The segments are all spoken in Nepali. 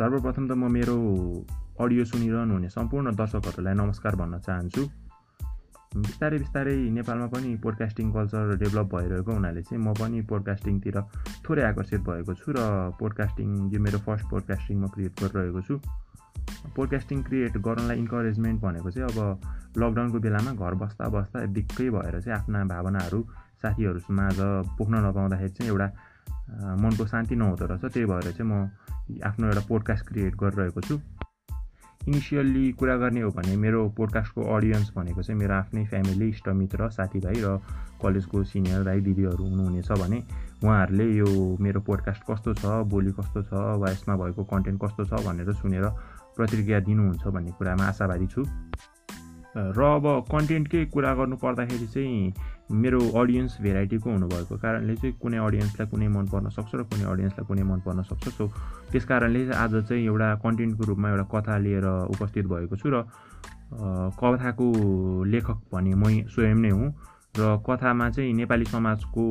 सर्वप्रथम त म मेरो अडियो सुनिरहनु हुने सम्पूर्ण दर्शकहरूलाई नमस्कार भन्न चाहन्छु। बिस्तारै बिस्तारै नेपालमा पनि पोडकास्टिङ कल्चर डेभलप भइरहेको हुनाले चाहिँ म पनि पोडकास्टिङतिर थोरै आकर्षित भएको छु र पोडकास्टिङ यो मेरो फर्स्ट पोडकास्टिङ म क्रिएट गरिरहेको छु। पोडकास्टिङ क्रिएट गर्नलाई इन्करेजमेन्ट भनेको चाहिँ अब लकडाउनको बेलामा घर बस्दा बस्दा दिक्कै भएर चाहिँ आफ्ना भावनाहरू साथीहरूमाझ पोख्न नपाउँदाखेरि चाहिँ एउटा मनको शान्ति नहुँदो रहेछ। त्यही भएर चाहिँ म आफ्नो एउटा पोडकास्ट क्रिएट गरिरहेको छु। इनिसियल्ली कुरा गर्ने हो भने मेरो पोडकास्टको अडियन्स भनेको चाहिँ मेरो आफ्नै फ्यामिली इष्टमित्र साथीभाइ र कलेजको सिनियर दाइ दिदीहरू हुनुहुनेछ भने उहाँहरूले यो मेरो पोडकास्ट कस्तो छ बोली कस्तो छ वा यसमा भएको कन्टेन्ट कस्तो छ भनेर सुनेर प्रतिक्रिया दिनुहुन्छ भन्ने कुरामा आशावादी छु। र अब कन्टेन्टकै कुरा गर्नु पर्दाखेरि चाहिँ मेरो अडियन्स भेराइटीको हुनुभएको कारणले चाहिँ कुनै अडियन्सलाई कुनै मन पर्न सक्छ र कुनै अडियन्सलाई कुनै मन पर्न सक्छ। सो त्यस कारणले आज चाहिँ एउटा कन्टेन्टको रूपमा एउटा कथा लिएर उपस्थित भएको छु र कथाको लेखक भने मै स्वयं नै हुँ र कथामा चाहिँ नेपाली समाजको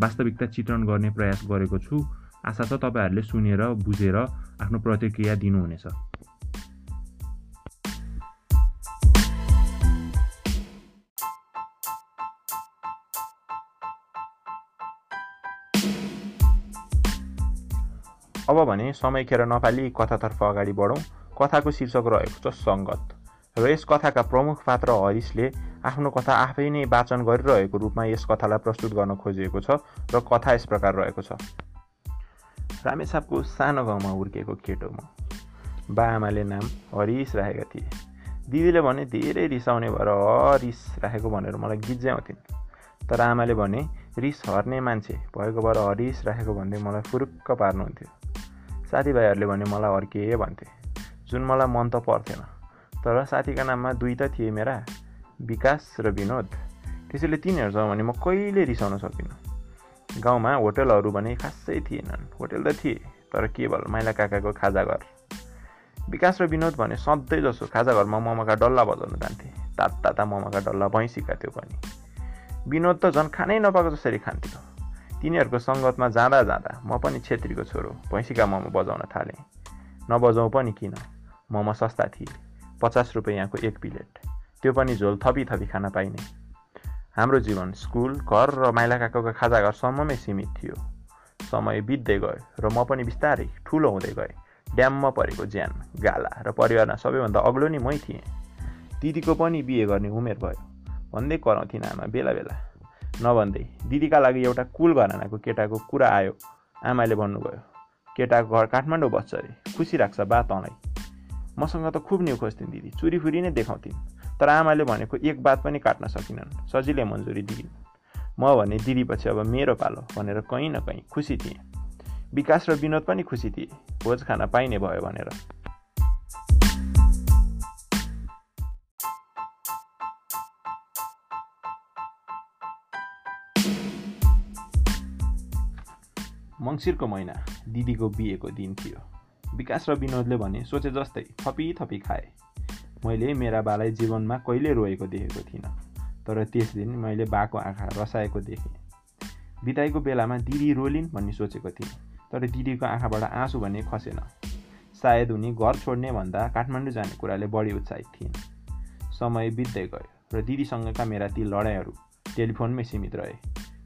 वास्तविकता चित्रण गर्ने प्रयास गरेको छु। आशा छ तपाईँहरूले सुनेर बुझेर आफ्नो प्रतिक्रिया दिनुहुनेछ। अब भने समय खेर नफाली कथातर्फ अगाडि बढौँ। कथाको शीर्षक रहेको छ सङ्गत। र यस कथाका प्रमुख पात्र हरिशले आफ्नो कथा आफै नै वाचन गरिरहेको रूपमा यस कथालाई प्रस्तुत गर्न खोजिएको छ र कथा यस प्रकार रहेको छ। रामेछापको सानो गाउँमा हुर्किएको केटो म। बा आमाले नाम हरिस राखेका थिए। दिदीले भने धेरै रिसाउने भएर हरिस राखेको भनेर मलाई गिज्याउँथिन् तर आमाले भने रिस हर्ने मान्छे भएको भएर हरिस राखेको भन्दै मलाई फुरुक्क पार्नुहुन्थ्यो। साथीभाइहरूले भने मलाई अर्के भन्थे। जुन मलाई मन त पर्थेन तर साथीका नाममा दुई त थिए मेरा विकास र विनोद। त्यसैले तिनीहरूसँग भने म कहिले रिसाउन सकिनँ? गाउँमा होटलहरू भने खासै थिएनन्। होटल त थिए तर केवल माइला काकाको खाजा घर। विकास र विनोद भने सधैँ जसो खाजा घरमा ममका डल्ला बजाउन जान्थे। तात ताता ममका डल्ला भैँसीका थियो पनि। विनोद त झन् खानै नपाएको जसरी खान्थ्यो। तिनीहरूको सङ्गतमा जाँदा जाँदा म पनि छेत्रीको छोरो भैँसीका मोमो बजाउन थालेँ। नबजाउँ पनि किन? मोमो सस्ता थिए। पचास रुपियाँको एक प्लेट। त्यो पनि झोल थपी थपी खान पाइने। हाम्रो जीवन स्कुल घर र माइला काकाको खाजाघरसम्ममै सीमित थियो। समय बित्दै गयो र म पनि बिस्तारै ठुलो हुँदै गएँ। ड्याममा परेको ज्यान गाला र परिवारमा सबैभन्दा अग्लो नै मै थिएँ। दिदीको पनि बिहे गर्ने उमेर भयो। भन्दै कराउँथिन् आमा बेला बेला। नभन्दै। दिदीका लागि एउटा कुल घरानाको केटाको कुरा आयो। आमाले भन्नुभयो केटाको घर काठमाडौँ बस्छ अरे। खुसी राख्छ बा तँलाई। मसँग त खुब न्यु खोज्थिन् दिदी। चुरीफुरी नै देखाउँथिन्। तर आमाले भनेको एक बात पनि काट्न सकिनन्। सजिलै मन्जुरी दिइन्। म भने दिदीपछि अब मेरो पालो भनेर कहीँ न कहीँ खुसी थिएँ। विकास र विनोद पनि खुसी थिए। भोज खान पाइने भयो भनेर। मङ्सिरको महिना दिदीको बिहेको दिन थियो। विकास र विनोदले भने सोचे जस्तै थपी थपी खाए। मैले मेरा बालाई जीवनमा कहिले रोएको देखेको थिइनँ तर त्यस दिन मैले बाको आँखा रसाएको देखेँ। बिदाईको बेलामा दिदी रोलिन् भन्ने सोचेको थिएँ तर दिदीको आँखाबाट आँसु भने खसेन। सायद उनी घर छोड्ने भन्दा काठमाडौँ जाने कुराले बढी उत्साहित थिइन्। समय बित्दै गयो र दिदीसँगका मेरा ती लडाइँहरू टेलिफोनमै सीमित रहे।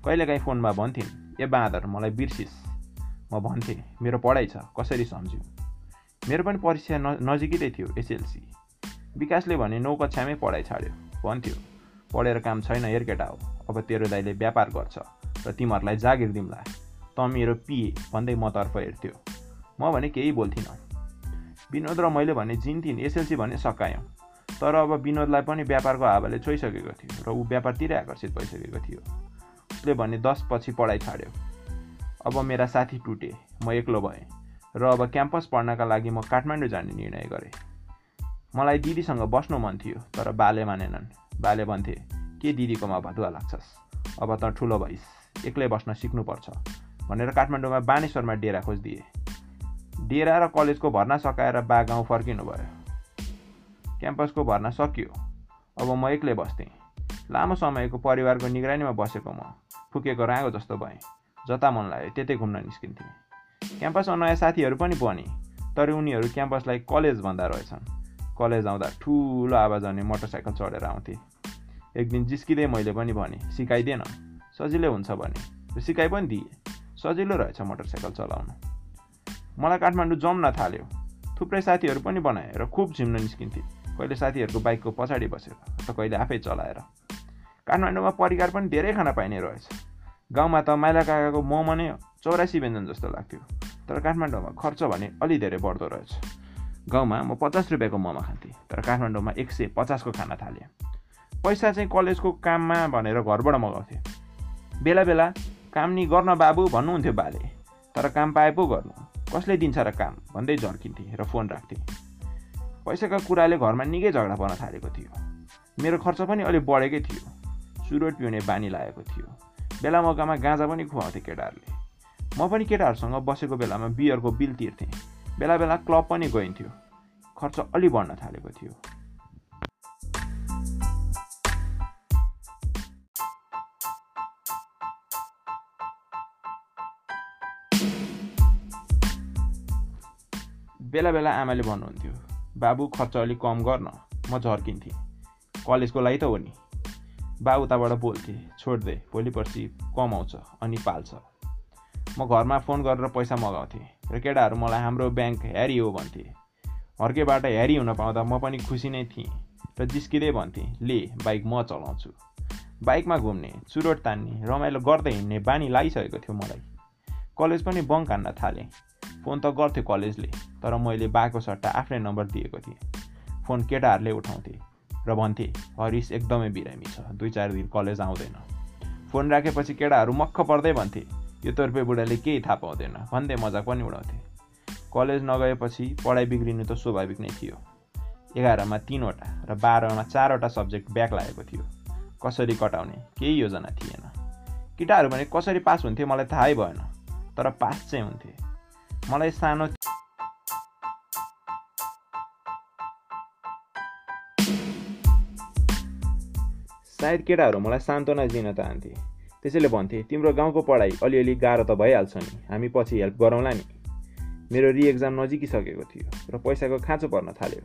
कहिलेकाहीँ फोनमा भन्थिन् ए बाँदर मलाई बिर्सिस्। म भन्थेँ मेरो पढाइ छ कसरी सम्झ्यौ? मेरो पनि परीक्षा न नजिकै थियो एसएलसी। विकासले भने नौ कक्षामै पढाइ छाड्यो। भन्थ्यो पढेर काम छैन हेर केटा हो। अब तेरो दाइले व्यापार गर्छ र तिमीहरूलाई जागिर दिउँला। त मेरो पिए भन्दै मतर्फ हेर्थ्यो। म भने केही बोल्थिनँ। विनोद र मैले भने जिन्थिन् एसएलसी भने सकायौँ। तर अब विनोदलाई पनि व्यापारको हावाले छोइसकेको थियो र ऊ व्यापारतिरै आकर्षित भइसकेको थियो। उसले भने दस पछि पढाइ छाड्यो। अब मेरा साथी टुटे म एक्लो भएँ र अब क्याम्पस पढ्नका लागि म काठमाडौँ जाने निर्णय गरेँ। मलाई दिदीसँग बस्नु मन थियो तर बाले मानेनन्। बाले भन्थे के दिदीकोमा भदुवा लाग्छस्? अब त ठुलो भइस्। एक्लै बस्न सिक्नुपर्छ भनेर काठमाडौँमा बानेश्वरमा डेरा खोजिदिए। डेरा र कलेजको भर्ना सकाएर बा गाउँ फर्किनु भयो। क्याम्पसको भर्ना सकियो। अब म एक्लै बस्थेँ। लामो समयको परिवारको निगरानीमा बसेको म। फुकेको राँगो जस्तो भएँ। जता मन लाग्यो त्यतै घुम्न निस्किन्थेँ क्याम्पसमा नयाँ साथीहरू पनि बने तर उनीहरू क्याम्पसलाई कलेज भन्दा रहेछन्। कलेज आउँदा ठुलो आवाज आउने मोटरसाइकल चढेर आउँथे। एक दिन जिस्किँदै मैले पनि भने सिकाइदिएन सजिलै हुन्छ भने। सिकाइ पनि दिएँ। सजिलो रहेछ मोटरसाइकल चलाउनु। मलाई काठमाडौँ जम्न थाल्यो। थुप्रै साथीहरू पनि बनाएँ र खुब झिम्न निस्किन्थे। कहिले साथीहरूको बाइकको पछाडि बसेर त कहिले आफै चलाएर। काठमाडौँमा परिकार पनि धेरै खाना पाइने रहेछ। गाउँमा त माइला काकाको मोमो नै चौरासी व्यञ्जन जस्तो लाग्थ्यो। तर काठमाडौँमा खर्च भने अलि धेरै बढ्दो रहेछ। गाउँमा म पचास रुपियाँको मोमो खान्थेँ तर काठमाडौँमा एक सय पचासको खाना थालेँ। पैसा चाहिँ कलेजको काममा भनेर घरबाट मगाउँथेँ। बेला बेला काम नि गर्न बाबु भन्नुहुन्थ्यो बाले तर काम पाए पो गर्नु। कसले दिन्छ र काम? भन्दै झर्किन्थेँ र फोन राख्थेँ। पैसाका कुराले घरमा निकै झगडा पर्न थालेको थियो। मेरो खर्च पनि अलिक बढेकै थियो। सुरोट पिउने बानी लागेको थियो। बेला मौकामा गाँजा पनि खुवाउँथेँ केटाहरूले। म पनि केटाहरूसँग बसेको बेलामा बियरको बिल तिर्थेँ। बेला बेला क्लब पनि गइन्थ्यो। खर्च अलि बढ्न थालेको थियो। बेला बेला आमाले भन्नुहुन्थ्यो बाबु खर्च अलिक कम गर्न। म झर्किन्थेँ। कलेजको लागि त हो नि। बा उताबाट बोल्थे छोडिदे भोलि पर्सि कमाउँछ अनि पाल्छ। म घरमा फोन गरेर पैसा मगाउँथेँ र केटाहरू मलाई हाम्रो ब्याङ्क ह्यारी हो भन्थे। हर्केबाट ह्यारी हुन पाउँदा म पनि खुसी नै थिएँ र जिस्किँदै भन्थेँ ले बाइक म चलाउँछु। बाइकमा घुम्ने चुरोट तान्ने रमाइलो गर्दै हिँड्ने बानी लागिसकेको थियो मलाई। कलेज पनि बङ्क हान्न थालेँ। फोन त गर्थ्यो कलेजले तर मैले बाको सट्टा आफ्नै नम्बर दिएको थिएँ। फोन केटाहरूले उठाउँथे। र भन्थे हरिस एकदमै बिरामी छ दुई चार दिन कलेज आउँदैन। फोन राखेपछि केटाहरू मक्ख पर्दै भन्थे यो तोर्पे बुढाले केही थाहा पाउँदैन भन्दै मजाक पनि उडाउँथे। कलेज नगएपछि पढाइ बिग्रिनु त स्वाभाविक नै थियो। एघारमा तिनवटा र बाह्रमा चारवटा सब्जेक्ट ब्याक लागेको थियो। कसरी कटाउने केही योजना थिएन। केटाहरू भने कसरी पास हुन्थे मलाई थाहै भएन। तर पास चाहिँ हुन्थे। मलाई सानो सायद केटाहरू मलाई सान्त्वना दिन चाहन्थे। त्यसैले भन्थे तिम्रो गाउँको पढाइ अलिअलि गाह्रो त भइहाल्छ नि। हामी पछि हेल्प गरौँला नि। मेरो रि एक्जाम नजिकिसकेको थियो र पैसाको खाँचो पर्न थाल्यो।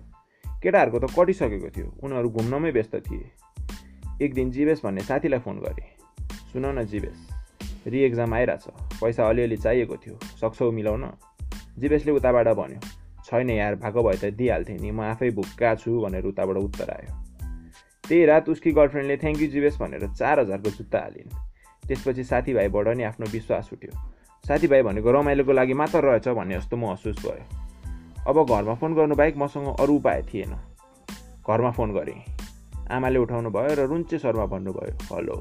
केटाहरूको त कटिसकेको थियो। उनीहरू घुम्नमै व्यस्त थिए। एक दिन जीवेश भन्ने साथीलाई फोन गरेँ। सुन न जीवेश रि एक्जाम आइरहेछ। पैसा अलिअलि चाहिएको थियो। सक्छौ मिलाउन? जीवेशले उताबाट भन्यो छैन यार भएको भए त दिइहाल्थेँ नि। म आफै भुक्का छु भनेर उताबाट उत्तर आयो। त्यही रात उसकी गर्लफ्रेन्डले थ्याङ्क यू जीवेश भनेर चार हजारको जुत्ता हालिन्। त्यसपछि साथीभाइबाट नि आफ्नो विश्वास उठ्यो। साथीभाइ भनेको रमाइलोको लागि मात्र रहेछ भन्ने जस्तो महसुस भयो। अब घरमा फोन गर्नु बाहेक मसँग अरू उपाय थिएन। घरमा फोन गरेँ। आमाले उठाउनु भयो र रुन्चे स्वरमा भन्नुभयो हेलो।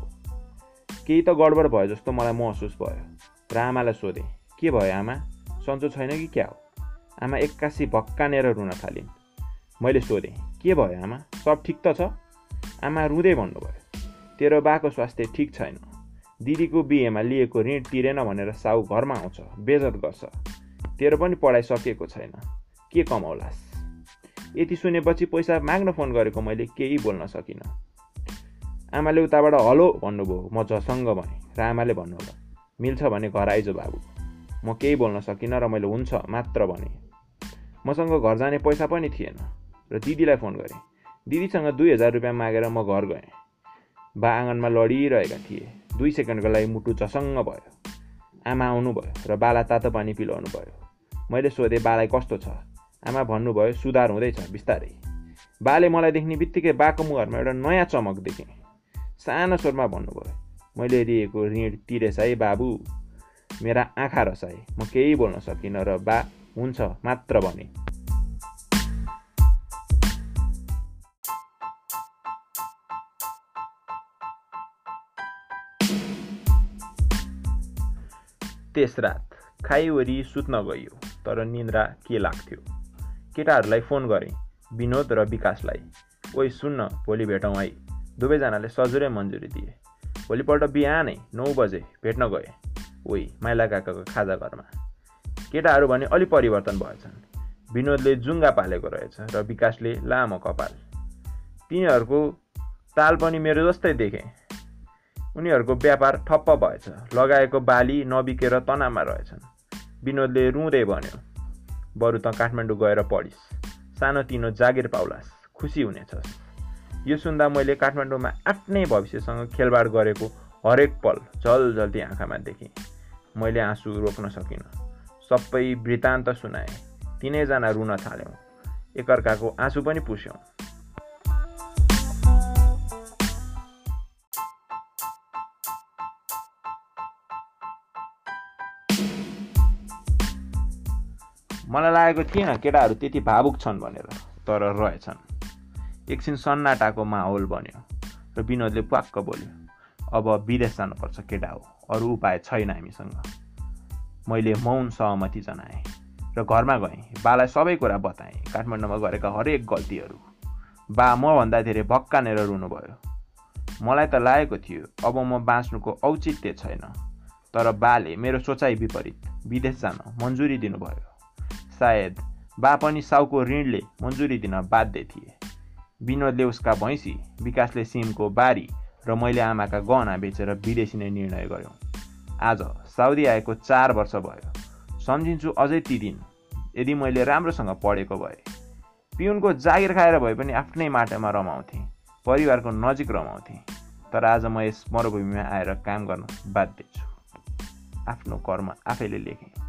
केही त गडबड भयो जस्तो मलाई महसुस भयो। र आमालाई सोधेँ के भयो आमा? सन्चो छैन कि क्या हो? आमा एक्कासी भक्कानेर रुन थालिन्। मैले सोधेँ के भयो आमा? सब ठिक त छ? आमा रुँदै भन्नुभयो। तेरो बाको स्वास्थ्य ठिक छैन। दिदीको बिहेमा लिएको ऋण तिरेन भनेर साउ घरमा आउँछ बेजत गर्छ। तेरो पनि पढाइ सकिएको छैन। के कमाउलास्? यति सुनेपछि पैसा माग्न फोन गरेको मैले केही बोल्न सकिनँ। आमाले उताबाट हलो भन्नुभयो म झसङ्ग भनेँ र आमाले भन्नुभयो मिल्छ भने घर आइज बाबु। म केही बोल्न सकिनँ र मैले हुन्छ मात्र भने। मसँग घर जाने पैसा पनि थिएन। र दिदीलाई फोन गरेँ। दिदीसँग दुई हजार रुपियाँ मागेर म घर गएँ। बा आँगनमा लडिरहेका थिए। दुई सेकेन्डको लागि मुटु चसङ्ग भयो। आमा आउनुभयो र बाला तातो पानी पिलाउनु भयो। मैले सोधेँ बालाई कस्तो छ? आमा भन्नुभयो सुधार हुँदैछ बिस्तारै। बाले मलाई देख्ने बित्तिकै बाको मुहारमा एउटा नयाँ चमक देखेँ। सानो स्वरमा भन्नुभयो मैले दिएको ऋण है बाबु। मेरा आँखा रसाए म केही बोल्न सकिनँ र बा हुन्छ मात्र भने। त्यस रात खाइवरी सुत्न गइयो तर निन्द्रा के लाग्थ्यो? केटाहरूलाई फोन गरेँ विनोद र विकासलाई ओइ सुन्न भोलि भेटौँ है। दुवैजनाले सजुरै मन्जुरी दिए। भोलिपल्ट बिहानै नौ बजे भेट्न गए। ओइ माइला काकाको खाजा घरमा। केटाहरू भने अलि परिवर्तन भएछन्। विनोदले जुङ्गा पालेको रहेछ र विकासले लामो कपाल। तिनीहरूको ताल पनि मेरो जस्तै देखेँ। उनीहरूको व्यापार ठप्प भएछ। लगाएको बाली नबिकेर तनावमा रहेछन्। विनोदले रुँदै भन्यो बरु त काठमाडौँ गएर पढिस्। सानोतिनो जागिर पाउलास्। खुसी हुनेछस्। यो सुन्दा मैले काठमाडौँमा आफ्नै भविष्यसँग खेलबाड गरेको हरेक पल झल झल्ती आँखामा देखेँ। मैले आँसु रोक्न सकिनँ। सबै वृत्तान्त सुनाएँ। तिनैजना रुन थाल्यौँ। एकअर्काको आँसु पनि पुस्यौँ। मलाई लागेको थिएन केटाहरू त्यति भावुक छन् भनेर तर रहेछन्। एकछिन सन्नाटाको माहौल बन्यो र विनोदले प्वाक्क बोल्यो अब विदेश जानुपर्छ केटा हो अरू उपाय छैन हामीसँग। मैले मौन सहमति जनाएँ र घरमा गएँ। बालाई सबै कुरा बताएँ। काठमाडौँमा गरेका हरेक गल्तीहरू। बा मभन्दा धेरै भक्कानेर रुनुभयो। मलाई त लागेको थियो अब म बाँच्नुको औचित्य छैन। तर बाले मेरो सोचाइ विपरीत विदेश जान मन्जुरी दिनुभयो। सायद बा पनि साउको ऋणले मन्जुरी दिन बाध्य थिए। विनोदले उसका भैँसी विकासले सिमको बारी र मैले आमाका गहना बेचेर विदेशी नै निर्णय गऱ्यौँ आज साउदी आएको चार वर्ष भयो। सम्झिन्छु अझै ती दिन यदि मैले राम्रोसँग पढेको भए। पिउनको जागिर खाएर भए पनि आफ्नै माटोमा रमाउँथेँ परिवारको नजिक रमाउँथेँ। तर आज म यस मरुभूमिमा आएर काम गर्न बाध्य छु। आफ्नो कर्म आफैले लेखेँ।